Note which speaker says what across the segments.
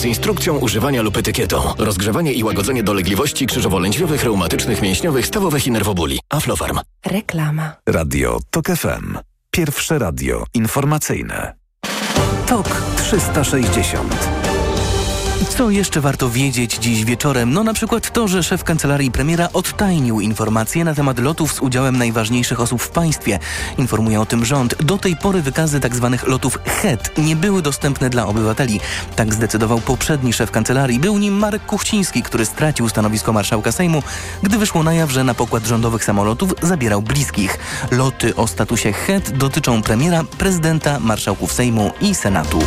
Speaker 1: z instrukcją używania lub etykietą. Rozgrzewanie i łagodzenie dolegliwości krzyżowo-lędźwiowych, reumatycznych, mięśniowych, stawowych i nerwobóli. Aflofarm.
Speaker 2: Reklama.
Speaker 3: Radio TOK FM. Pierwsze radio informacyjne. TOK 360.
Speaker 4: Co jeszcze warto wiedzieć dziś wieczorem? No na przykład to, że szef kancelarii premiera odtajnił informacje na temat lotów z udziałem najważniejszych osób w państwie. Informuje o tym rząd. Do tej pory wykazy tzw. Tak lotów HET nie były dostępne dla obywateli. Tak zdecydował poprzedni szef kancelarii. Był nim Marek Kuchciński, który stracił stanowisko marszałka Sejmu, gdy wyszło na jaw, że na pokład rządowych samolotów zabierał bliskich. Loty o statusie HET dotyczą premiera, prezydenta, marszałków Sejmu i Senatu.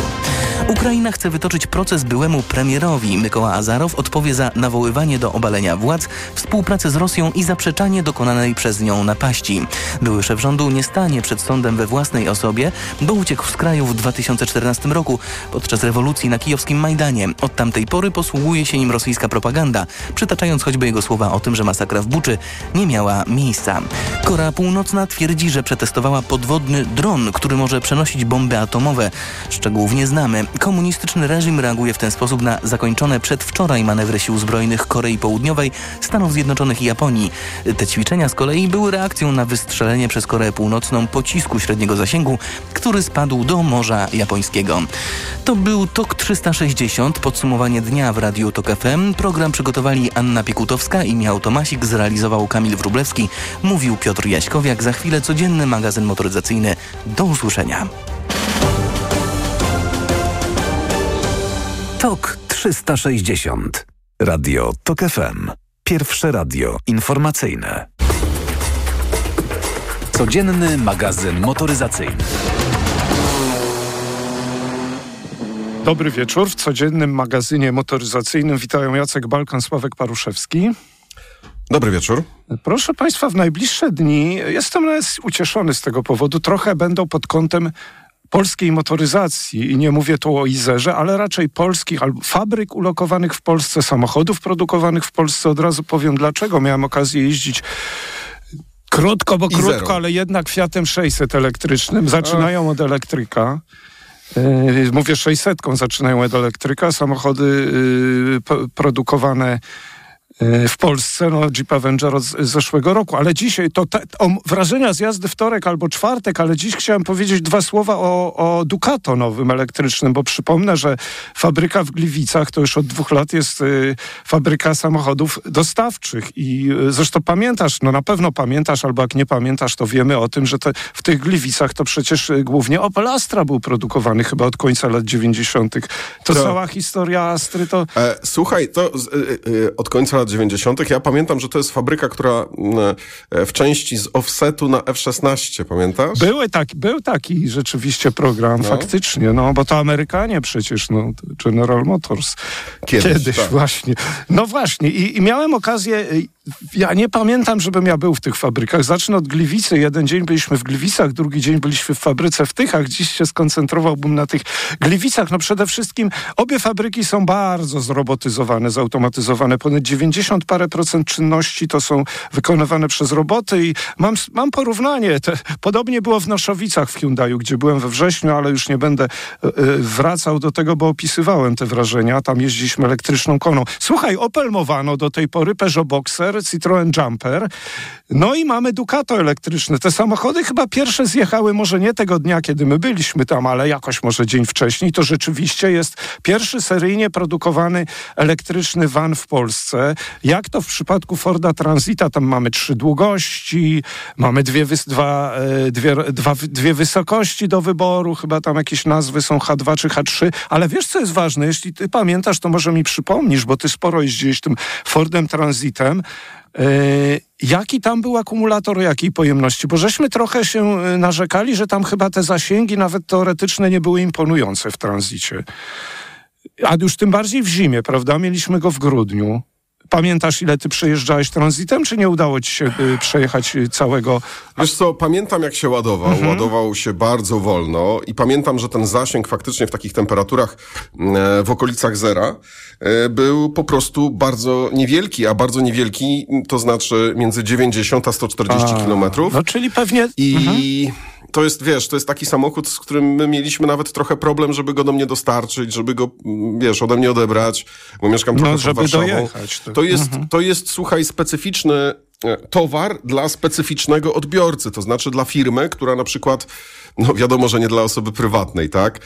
Speaker 4: Ukraina chce wytoczyć proces byłemu premierowi. Mykoła Azarow odpowie za nawoływanie do obalenia władz, współpracę z Rosją i zaprzeczanie dokonanej przez nią napaści. Były szef rządu nie stanie przed sądem we własnej osobie, bo uciekł z kraju w 2014 roku podczas rewolucji na kijowskim Majdanie. Od tamtej pory posługuje się nim rosyjska propaganda, przytaczając choćby jego słowa o tym, że masakra w Buczy nie miała miejsca. Korea Północna twierdzi, że przetestowała podwodny dron, który może przenosić bomby atomowe. Szczegółów nie znamy. Komunistyczny reżim reaguje w ten sposób na zakończone przedwczoraj manewry sił zbrojnych Korei Południowej, Stanów Zjednoczonych i Japonii. Te ćwiczenia z kolei były reakcją na wystrzelenie przez Koreę Północną pocisku średniego zasięgu, który spadł do Morza Japońskiego. To był TOK 360, podsumowanie dnia w Radiu TOK FM. Program przygotowali Anna Piekutowska i Miał Tomasik, zrealizował Kamil Wrublewski, mówił Piotr Jaśkowiak. Za chwilę codzienny magazyn motoryzacyjny. Do usłyszenia.
Speaker 3: TOK 360. Radio TOK FM. Pierwsze radio informacyjne. Codzienny magazyn motoryzacyjny.
Speaker 5: Dobry wieczór. W codziennym magazynie motoryzacyjnym witają Jacek Balkan, Sławek Paruszewski.
Speaker 6: Dobry wieczór.
Speaker 5: Proszę Państwa, w najbliższe dni jestem ucieszony z tego powodu. Trochę będą pod kątem polskiej motoryzacji i nie mówię tu o Izerze, ale raczej polskich albo fabryk ulokowanych w Polsce, samochodów produkowanych w Polsce. Od razu powiem dlaczego. Miałem okazję jeździć krótko, bo krótko, ale jednak Fiatem 600 elektrycznym. Zaczynają od elektryka. Yy, mówię 600, zaczynają od elektryka. Samochody yy, produkowane E, w Polsce, no Jeep Avenger z, zeszłego roku, ale dzisiaj to te, o, wrażenia z jazdy wtorek albo czwartek, ale dziś chciałem powiedzieć dwa słowa o, o Ducato nowym elektrycznym, bo przypomnę, że fabryka w Gliwicach to już od dwóch lat jest y, fabryka samochodów dostawczych. I y, zresztą pamiętasz, no na pewno pamiętasz, albo jak nie pamiętasz, to wiemy o tym, że te, w tych Gliwicach to przecież głównie Opel Astra był produkowany chyba od końca lat 90. To, to cała historia Astry to...
Speaker 6: E, słuchaj, to od końca lat 90. Ja pamiętam, że to jest fabryka, która mm, e, w części z offsetu na F-16, pamiętasz?
Speaker 5: Były tak, był taki rzeczywiście program, no. faktycznie, no bo to Amerykanie przecież, no, General Motors. Kiedyś, Kiedyś tak. właśnie. No właśnie I, i miałem okazję ja nie pamiętam, żebym ja był w tych fabrykach. Zacznę od Gliwicy. Jeden dzień byliśmy w Gliwicach, drugi dzień byliśmy w fabryce w Tychach. Dziś się skoncentrowałbym na tych Gliwicach. No przede wszystkim obie fabryki są bardzo zrobotyzowane, zautomatyzowane. Ponad 90 parę procent czynności to są wykonywane przez roboty i mam, mam porównanie. Te, podobnie było w Noszowicach w Hyundaiu, gdzie byłem we wrześniu, ale już nie będę y, wracał do tego, bo opisywałem te wrażenia. Tam jeździliśmy elektryczną koną. Słuchaj, Opel Movano do tej pory, Peugeot Boxer, Citroen Jumper. No i mamy Ducato elektryczne. Te samochody chyba pierwsze zjechały może nie tego dnia, kiedy my byliśmy tam, ale jakoś może dzień wcześniej. To rzeczywiście jest pierwszy seryjnie produkowany elektryczny van w Polsce. Jak to w przypadku Forda Transita, tam mamy trzy długości, mamy dwie, dwa, e, dwie, dwa, dwie wysokości do wyboru, chyba tam jakieś nazwy są H2 czy H3, ale wiesz co jest ważne? Jeśli ty pamiętasz, to może mi przypomnisz, bo ty sporo jeździłeś tym Fordem Transitem. E, jaki tam był akumulator, jakiej pojemności? Bo żeśmy trochę się e, narzekali, że tam chyba te zasięgi nawet teoretyczne nie były imponujące w tranzycie. A już tym bardziej w zimie, prawda? Mieliśmy go w grudniu. Pamiętasz, ile ty przejeżdżałeś tranzytem, czy nie udało ci się y, przejechać y, całego?
Speaker 6: Wiesz co, pamiętam jak się ładował. Mhm. Ładował się bardzo wolno i pamiętam, że ten zasięg faktycznie w takich temperaturach w okolicach zera e, był po prostu bardzo niewielki, a bardzo niewielki to znaczy między 90 a 140 kilometrów.
Speaker 5: No czyli pewnie...
Speaker 6: I... Mhm to jest, wiesz, to jest taki samochód, z którym my mieliśmy nawet trochę problem, żeby go do mnie dostarczyć, żeby go, mm, wiesz, ode mnie odebrać, bo mieszkam trochę
Speaker 5: No, żeby
Speaker 6: Warszawą.
Speaker 5: dojechać, to-
Speaker 6: To jest, to jest, słuchaj, specyficzny e, towar dla specyficznego odbiorcy, to znaczy dla firmy, która na przykład, no wiadomo, że nie dla osoby prywatnej, tak?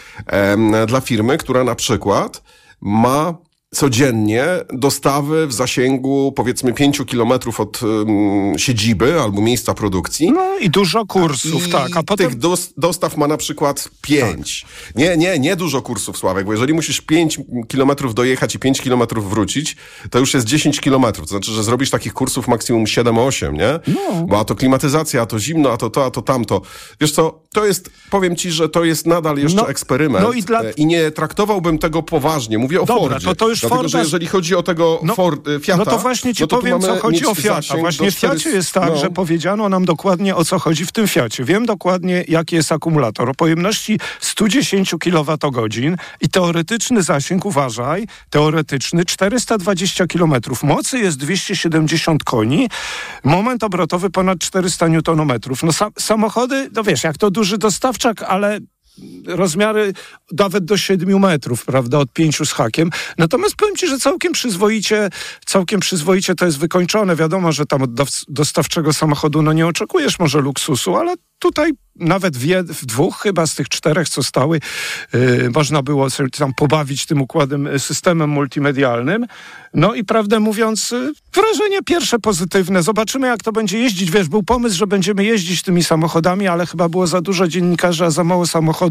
Speaker 6: Dla firmy, która na przykład ma codziennie dostawy w zasięgu powiedzmy 5 kilometrów od um, siedziby albo miejsca produkcji.
Speaker 5: No i dużo kursów,
Speaker 6: I
Speaker 5: tak. A potem
Speaker 6: tych dos, dostaw ma na przykład pięć. Nie, nie, nie dużo kursów, Sławek, bo jeżeli musisz 5 kilometrów dojechać i 5 kilometrów wrócić, to już jest 10 kilometrów. To znaczy, że zrobisz takich kursów maksimum 7-8, nie?
Speaker 5: No.
Speaker 6: Bo a to klimatyzacja, a to zimno, a to to, a to tamto. Wiesz co, to jest, powiem ci, że to jest nadal jeszcze
Speaker 5: No,
Speaker 6: eksperyment
Speaker 5: no i dla-
Speaker 6: e, i nie traktowałbym tego poważnie. Mówię o
Speaker 5: Dobra,
Speaker 6: Fordzie.
Speaker 5: to- to już
Speaker 6: Dlatego,
Speaker 5: Forda-
Speaker 6: że jeżeli chodzi o tego
Speaker 5: No,
Speaker 6: Ford, e, Fiata,
Speaker 5: No to właśnie ci
Speaker 6: no to
Speaker 5: powiem, co chodzi o Fiata. Właśnie w Fiacie
Speaker 6: 400
Speaker 5: jest tak,
Speaker 6: no.
Speaker 5: że powiedziano nam dokładnie o co chodzi w tym Fiacie. Wiem dokładnie, jaki jest akumulator. O pojemności 110 kWh i teoretyczny zasięg, uważaj, teoretyczny 420 km. Mocy jest 270 koni, moment obrotowy ponad 400 Nm. No sa samochody, no wiesz, jak to duży dostawczak, ale rozmiary nawet do 7 metrów, prawda, od 5 z hakiem. Natomiast powiem ci, że całkiem przyzwoicie, całkiem przyzwoicie to jest wykończone. Wiadomo, że tam od dostawczego samochodu no nie oczekujesz może luksusu, ale tutaj nawet w, jed, w dwóch chyba z tych czterech, co stały, yy, można było sobie tam pobawić tym układem, y, systemem multimedialnym. No i prawdę mówiąc, y, wrażenie pierwsze pozytywne. Zobaczymy, jak to będzie jeździć. Wiesz, był pomysł, że będziemy jeździć tymi samochodami, ale chyba było za dużo dziennikarzy, a za mało samochodów,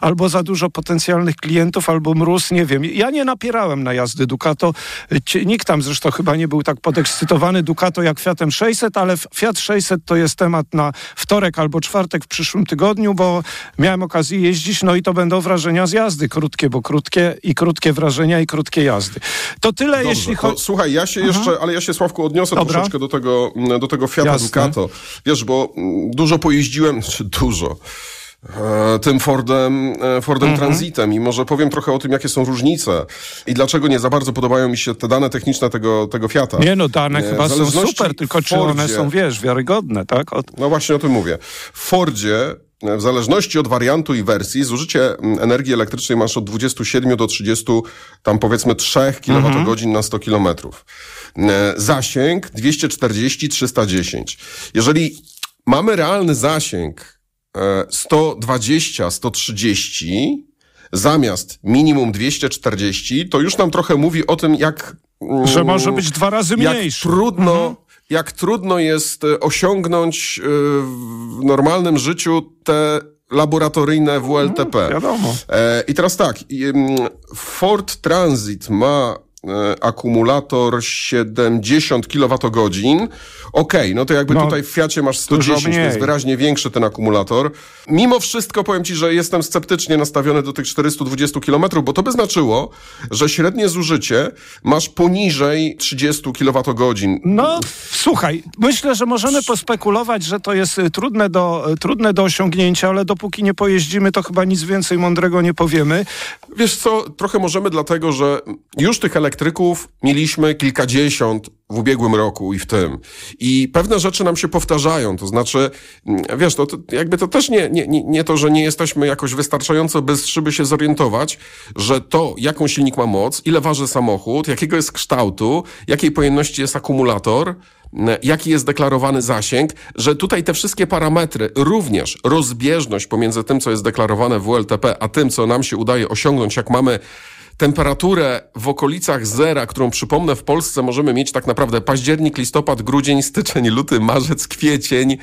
Speaker 5: albo za dużo potencjalnych klientów, albo mróz, nie wiem. Ja nie napierałem na jazdy Ducato. Nikt tam zresztą chyba nie był tak podekscytowany Ducato jak Fiatem 600, ale Fiat 600 to jest temat na wtorek albo czwartek w przyszłym tygodniu, bo miałem okazję jeździć, no i to będą wrażenia z jazdy. Krótkie, bo krótkie i krótkie wrażenia i krótkie jazdy. To tyle,
Speaker 6: Dobrze,
Speaker 5: jeśli chodzi...
Speaker 6: słuchaj, ja się jeszcze, ale ja się Sławku odniosę
Speaker 5: Dobra.
Speaker 6: troszeczkę do tego, mm, do tego Fiata
Speaker 5: Jasne.
Speaker 6: Ducato. Wiesz, bo mm, dużo pojeździłem, czy dużo, tym Fordem, e, Fordem
Speaker 5: Mhm.
Speaker 6: Transitem i może powiem trochę o tym, jakie są różnice i dlaczego nie za bardzo podobają mi się te dane techniczne tego, tego Fiata.
Speaker 5: Nie no, dane
Speaker 6: E,
Speaker 5: chyba są super, tylko czy one są, wiesz, wiarygodne, tak? Od...
Speaker 6: no właśnie o tym mówię. W Fordzie, e, w zależności od wariantu i wersji, zużycie energii elektrycznej masz od 27 do 30, tam powiedzmy 3 kWh na 100 km. Zasięg 240-310. Jeżeli mamy realny zasięg e, 120-130 zamiast minimum 240, to już nam trochę mówi o tym, jak... mm,
Speaker 5: Że może być dwa razy
Speaker 6: jak
Speaker 5: mniejszy.
Speaker 6: trudno, jak trudno jest e, osiągnąć e, w normalnym życiu te laboratoryjne WLTP.
Speaker 5: wiadomo.
Speaker 6: E, I teraz tak, mm, Ford Transit ma akumulator 70 kWh. Okej, no to jakby
Speaker 5: No,
Speaker 6: tutaj w Fiacie masz
Speaker 5: dużo
Speaker 6: 110, to jest wyraźnie większy ten akumulator. Mimo wszystko powiem Ci, że jestem sceptycznie nastawiony do tych 420 km, bo to by znaczyło, że średnie zużycie masz poniżej 30 kWh.
Speaker 5: No, słuchaj, myślę, że możemy pospekulować, że to jest y, trudne do, y, trudne do osiągnięcia, ale dopóki nie pojeździmy, to chyba nic więcej mądrego nie powiemy.
Speaker 6: Wiesz co, trochę możemy dlatego, że już tych elektryków mieliśmy kilkadziesiąt w ubiegłym roku i w tym. I pewne rzeczy nam się powtarzają, to znaczy, mm, wiesz, to, to jakby to też nie, nie, nie, to, że nie jesteśmy jakoś wystarczająco bystrzy, by się zorientować, że to, jaką silnik ma moc, ile waży samochód, jakiego jest kształtu, jakiej pojemności jest akumulator, jaki jest deklarowany zasięg, że tutaj te wszystkie parametry, również rozbieżność pomiędzy tym, co jest deklarowane w WLTP, a tym, co nam się udaje osiągnąć, jak mamy temperaturę w okolicach zera, którą przypomnę w Polsce możemy mieć tak naprawdę październik, listopad, grudzień, styczeń, luty, marzec, kwiecień,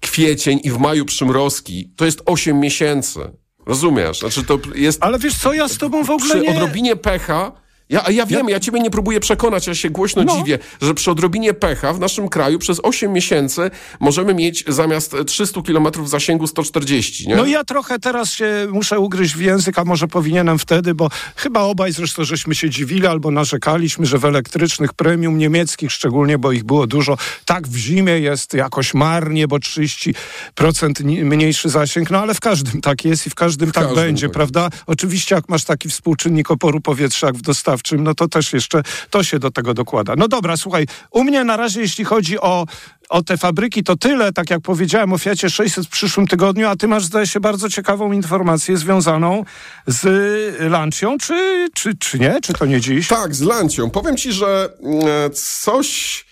Speaker 6: kwiecień i w maju przymrozki. To jest 8 miesięcy. Rozumiesz? Znaczy to jest
Speaker 5: Ale wiesz co, ja z tobą w ogóle
Speaker 6: przy
Speaker 5: nie...
Speaker 6: odrobinie pecha. Ja, ja wiem, ja... ciebie nie próbuję przekonać, ja się głośno
Speaker 5: No.
Speaker 6: dziwię, że przy odrobinie pecha w naszym kraju przez 8 miesięcy możemy mieć zamiast 300 km zasięgu 140, nie?
Speaker 5: No ja trochę teraz się muszę ugryźć w język, a może powinienem wtedy, bo chyba obaj zresztą żeśmy się dziwili albo narzekaliśmy, że w elektrycznych premium niemieckich szczególnie, bo ich było dużo, tak w zimie jest jakoś marnie, bo 30% ni- mniejszy zasięg, no ale w każdym tak jest i w każdym tak
Speaker 6: każdym
Speaker 5: będzie,
Speaker 6: tak.
Speaker 5: prawda? Oczywiście jak masz taki współczynnik oporu powietrza jak w dostawce, dostawczym, no to też jeszcze to się do tego dokłada. No dobra, słuchaj, u mnie na razie, jeśli chodzi o o te fabryki to tyle, tak jak powiedziałem o Fiacie 600 w przyszłym tygodniu, a ty masz, zdaje się, bardzo ciekawą informację związaną z Lancią, czy, czy, czy nie? Czy to nie dziś?
Speaker 6: Tak, z Lancią. Powiem ci, że mm, coś Yy,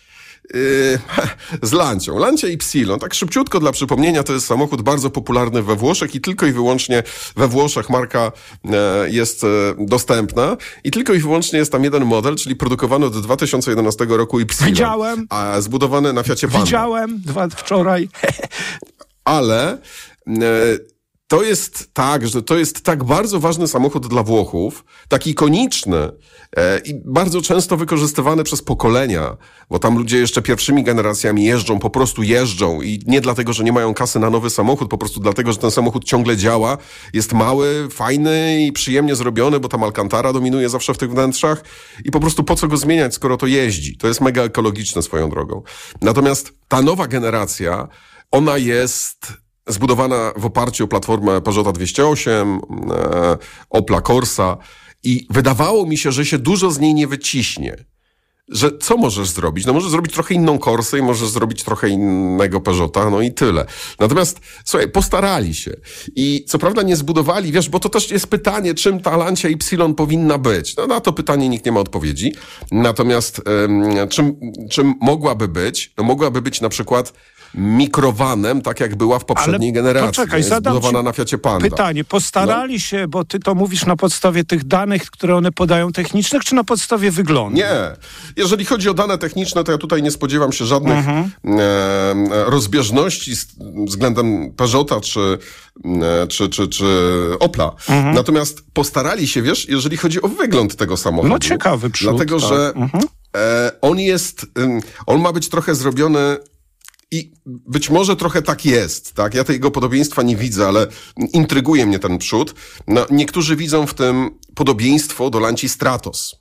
Speaker 6: z Lancią. Lancia Ypsilon, tak szybciutko dla przypomnienia, to jest samochód bardzo popularny we Włoszech i tylko i wyłącznie we Włoszech marka e, jest e, dostępna i tylko i wyłącznie jest tam jeden model, czyli produkowany od 2011 roku Ypsilon.
Speaker 5: Widziałem.
Speaker 6: A zbudowany na Fiacie Panda.
Speaker 5: Widziałem dwa, wczoraj.
Speaker 6: Ale... E, to jest tak, że to jest tak bardzo ważny samochód dla Włochów, tak ikoniczny e, i bardzo często wykorzystywany przez pokolenia, bo tam ludzie jeszcze pierwszymi generacjami jeżdżą, po prostu jeżdżą i nie dlatego, że nie mają kasy na nowy samochód, po prostu dlatego, że ten samochód ciągle działa, jest mały, fajny i przyjemnie zrobiony, bo tam Alcantara dominuje zawsze w tych wnętrzach i po prostu po co go zmieniać, skoro to jeździ. To jest mega ekologiczne swoją drogą. Natomiast ta nowa generacja, ona jest zbudowana w oparciu o platformę Peugeota 208, e, Opla Corsa i wydawało mi się, że się dużo z niej nie wyciśnie. Że co możesz zrobić? No możesz zrobić trochę inną Corsę i możesz zrobić trochę innego Peugeota, no i tyle. Natomiast, słuchaj, postarali się. I co prawda nie zbudowali, wiesz, bo to też jest pytanie, czym ta Lancia Y powinna być. No na to pytanie nikt nie ma odpowiedzi. Natomiast um, czym, czym mogłaby być? No mogłaby być na przykład mikrowanem, tak jak była w poprzedniej Ale generacji.
Speaker 5: Poczekaj, zbudowana na Fiacie Panda. Pytanie, postarali no. się, bo ty to mówisz na podstawie tych danych, które one podają technicznych, czy na podstawie wyglądu?
Speaker 6: Nie. Jeżeli chodzi o dane techniczne, to ja tutaj nie spodziewam się żadnych mhm. e, rozbieżności względem Peugeota czy, e, czy, czy, czy Opla. Mhm. Natomiast postarali się, wiesz, jeżeli chodzi o wygląd tego samochodu.
Speaker 5: No ciekawy przód.
Speaker 6: Dlatego, tak. że mhm. e, on jest, on ma być trochę zrobiony i być może trochę tak jest, tak? Ja tego podobieństwa nie widzę, ale intryguje mnie ten przód. No, niektórzy widzą w tym podobieństwo do Lanci Stratos.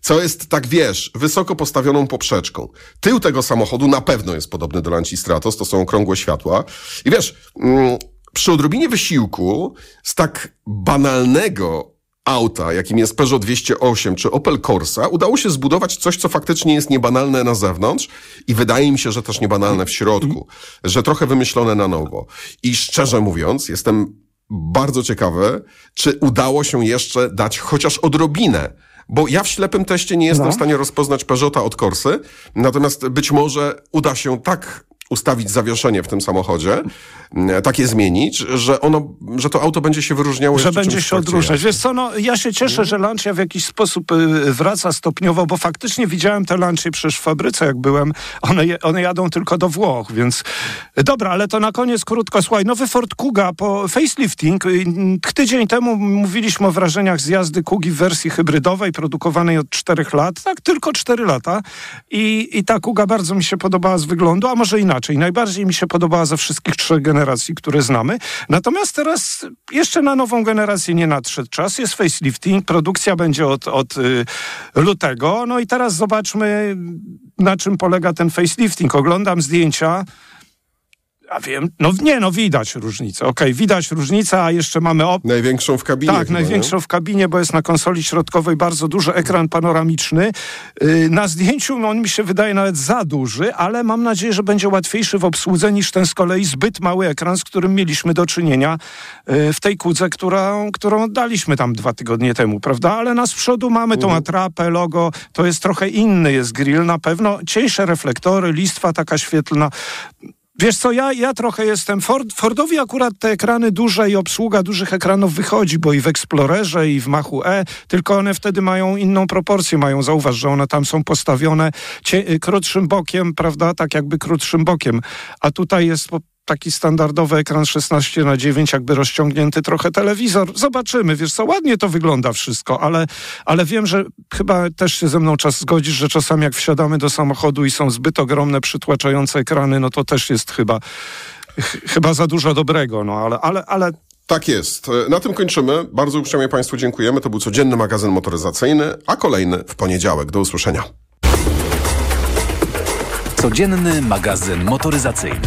Speaker 6: Co jest, tak wiesz, wysoko postawioną poprzeczką. Tył tego samochodu na pewno jest podobny do Lanci Stratos, to są okrągłe światła. I wiesz, mm, przy odrobinie wysiłku z tak banalnego auta, jakim jest Peugeot 208 czy Opel Corsa, udało się zbudować coś, co faktycznie jest niebanalne na zewnątrz i wydaje mi się, że też niebanalne w środku, że trochę wymyślone na nowo. I szczerze mówiąc, jestem bardzo ciekawy, czy udało się jeszcze dać chociaż odrobinę bo ja w ślepym teście nie jestem no. w stanie rozpoznać Peugeota od Corsy, natomiast być może uda się tak ustawić zawieszenie w tym samochodzie, takie zmienić, że ono, że to auto będzie się wyróżniało
Speaker 5: Że będzie się odróżniać. Wiesz co, no ja się cieszę, że Lancia w jakiś sposób y, wraca stopniowo, bo faktycznie widziałem te Lancie przecież w fabryce, jak byłem. One, one jadą tylko do Włoch, więc dobra, ale to na koniec krótko. Słuchaj, nowy Ford Kuga po facelifting. Y, tydzień temu mówiliśmy o wrażeniach z jazdy Kugi w wersji hybrydowej, produkowanej od czterech lat. Tak, tylko cztery lata. I, I ta Kuga bardzo mi się podobała z wyglądu, a może inaczej. Najbardziej mi się podobała ze wszystkich trzech generacji, które znamy. Natomiast teraz jeszcze na nową generację nie nadszedł czas. Jest facelifting, produkcja będzie od, od y, lutego. No i teraz zobaczmy, na czym polega ten facelifting. Oglądam zdjęcia ja wiem, no nie, no widać różnicę. Okej, okay, widać różnicę, a jeszcze mamy... Op-
Speaker 6: największą w kabinie.
Speaker 5: Tak, chyba, największą nie? w kabinie, bo jest na konsoli środkowej bardzo duży ekran panoramiczny. Yy, na zdjęciu no, on mi się wydaje nawet za duży, ale mam nadzieję, że będzie łatwiejszy w obsłudze niż ten z kolei zbyt mały ekran, z którym mieliśmy do czynienia yy, w tej kudze, którą, którą daliśmy tam dwa tygodnie temu, prawda? Ale na z przodu mamy tą mhm. atrapę, logo, to jest trochę inny jest grill na pewno. Cieńsze reflektory, listwa taka świetlna. Wiesz co, ja, ja trochę jestem. Ford, Fordowi akurat te ekrany duże i obsługa dużych ekranów wychodzi, bo i w Explorerze, i w Machu E, tylko one wtedy mają inną proporcję. Mają, zauważ, że one tam są postawione cie, krótszym bokiem, prawda? Tak jakby krótszym bokiem. A tutaj jest taki standardowy ekran 16 na 9 jakby rozciągnięty trochę telewizor. Zobaczymy, wiesz co, ładnie to wygląda wszystko, ale, ale wiem, że chyba też się ze mną czas zgodzisz, że czasami jak wsiadamy do samochodu i są zbyt ogromne, przytłaczające ekrany, no to też jest chyba chyba za dużo dobrego, no ale, ale, ale
Speaker 6: tak jest. Na tym kończymy. Bardzo uprzejmie Państwu dziękujemy. To był codzienny magazyn motoryzacyjny, a kolejny w poniedziałek. Do usłyszenia.
Speaker 3: Codzienny magazyn motoryzacyjny.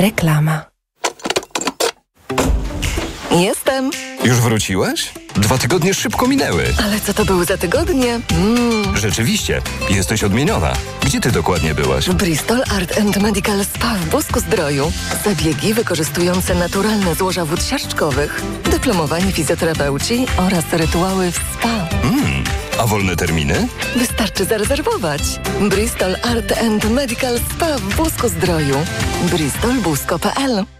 Speaker 2: Reklama. Jestem.
Speaker 7: Już wróciłeś? Dwa tygodnie szybko minęły.
Speaker 2: Ale co to były za tygodnie? Mm.
Speaker 7: Rzeczywiście, jesteś odmieniona. Gdzie ty dokładnie byłaś?
Speaker 2: W Bristol Art and Medical Spa w Busku Zdroju. Zabiegi wykorzystujące naturalne złoża wód siarczkowych, dyplomowani fizjoterapeuci oraz rytuały w spa.
Speaker 7: Mm, a wolne terminy?
Speaker 2: Wystarczy zarezerwować. Bristol Art and Medical Spa w Busku Zdroju. bristolbusko.pl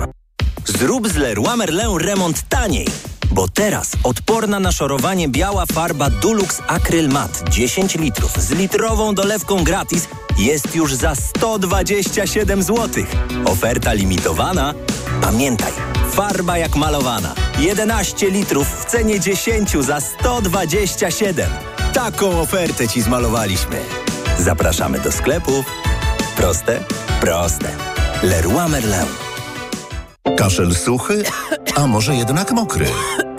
Speaker 8: Zrób z Leroy Merlin remont taniej. Bo teraz odporna na szorowanie biała farba Dulux Acryl Matte 10 litrów z litrową dolewką gratis jest już za 127 zł. Oferta limitowana. Pamiętaj, farba jak malowana. 11 litrów w cenie 10 za 127. Taką ofertę Ci zmalowaliśmy. Zapraszamy do sklepów. Proste? Proste. Leroy Merlin.
Speaker 9: Kaszel suchy, a może jednak mokry?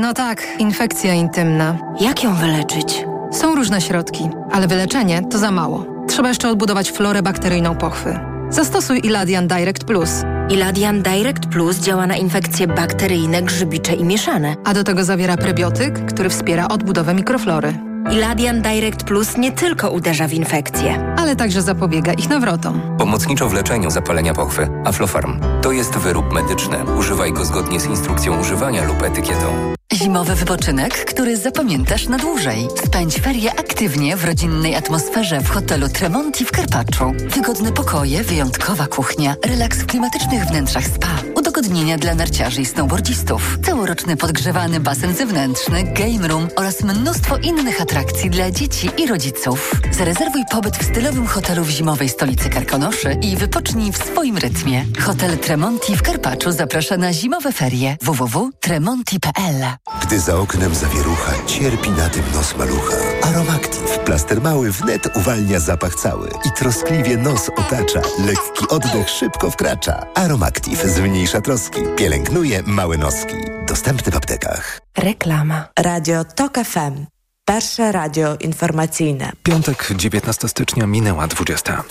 Speaker 10: No tak, infekcja intymna.
Speaker 11: Jak ją wyleczyć?
Speaker 10: Są różne środki, ale wyleczenie to za mało. Trzeba jeszcze odbudować florę bakteryjną pochwy. Zastosuj Iladian Direct Plus.
Speaker 11: Iladian Direct Plus działa na infekcje bakteryjne, grzybicze i mieszane.
Speaker 10: A do tego zawiera prebiotyk, który wspiera odbudowę mikroflory.
Speaker 11: Iladian Direct Plus nie tylko uderza w infekcje,
Speaker 10: ale także zapobiega ich nawrotom.
Speaker 7: Pomocniczo w leczeniu zapalenia pochwy. Aflofarm. To jest wyrób medyczny. Używaj go zgodnie z instrukcją używania lub etykietą.
Speaker 11: Zimowy wypoczynek, który zapamiętasz na dłużej. Spędź ferie aktywnie w rodzinnej atmosferze w hotelu Tremonti w Karpaczu. Wygodne pokoje, wyjątkowa kuchnia, relaks w klimatycznych wnętrzach spa, udogodnienia dla narciarzy i snowboardzistów, całoroczny podgrzewany basen zewnętrzny, game room oraz mnóstwo innych atrakcji dla dzieci i rodziców. Zarezerwuj pobyt w stylowym hotelu w zimowej stolicy Karkonoszy i wypocznij w swoim rytmie. Hotel Tremonti w Karpaczu zaprasza na zimowe ferie www.tremonti.pl
Speaker 12: gdy za oknem zawierucha, cierpi na tym nos malucha. Aromactive. Plaster mały wnet uwalnia zapach cały i troskliwie nos otacza. Lekki oddech szybko wkracza. Aromactive zmniejsza troski. Pielęgnuje małe noski. Dostępny w aptekach.
Speaker 13: Reklama. Radio TOK FM. Pierwsze radio informacyjne.
Speaker 14: Piątek, 19 stycznia minęła 20.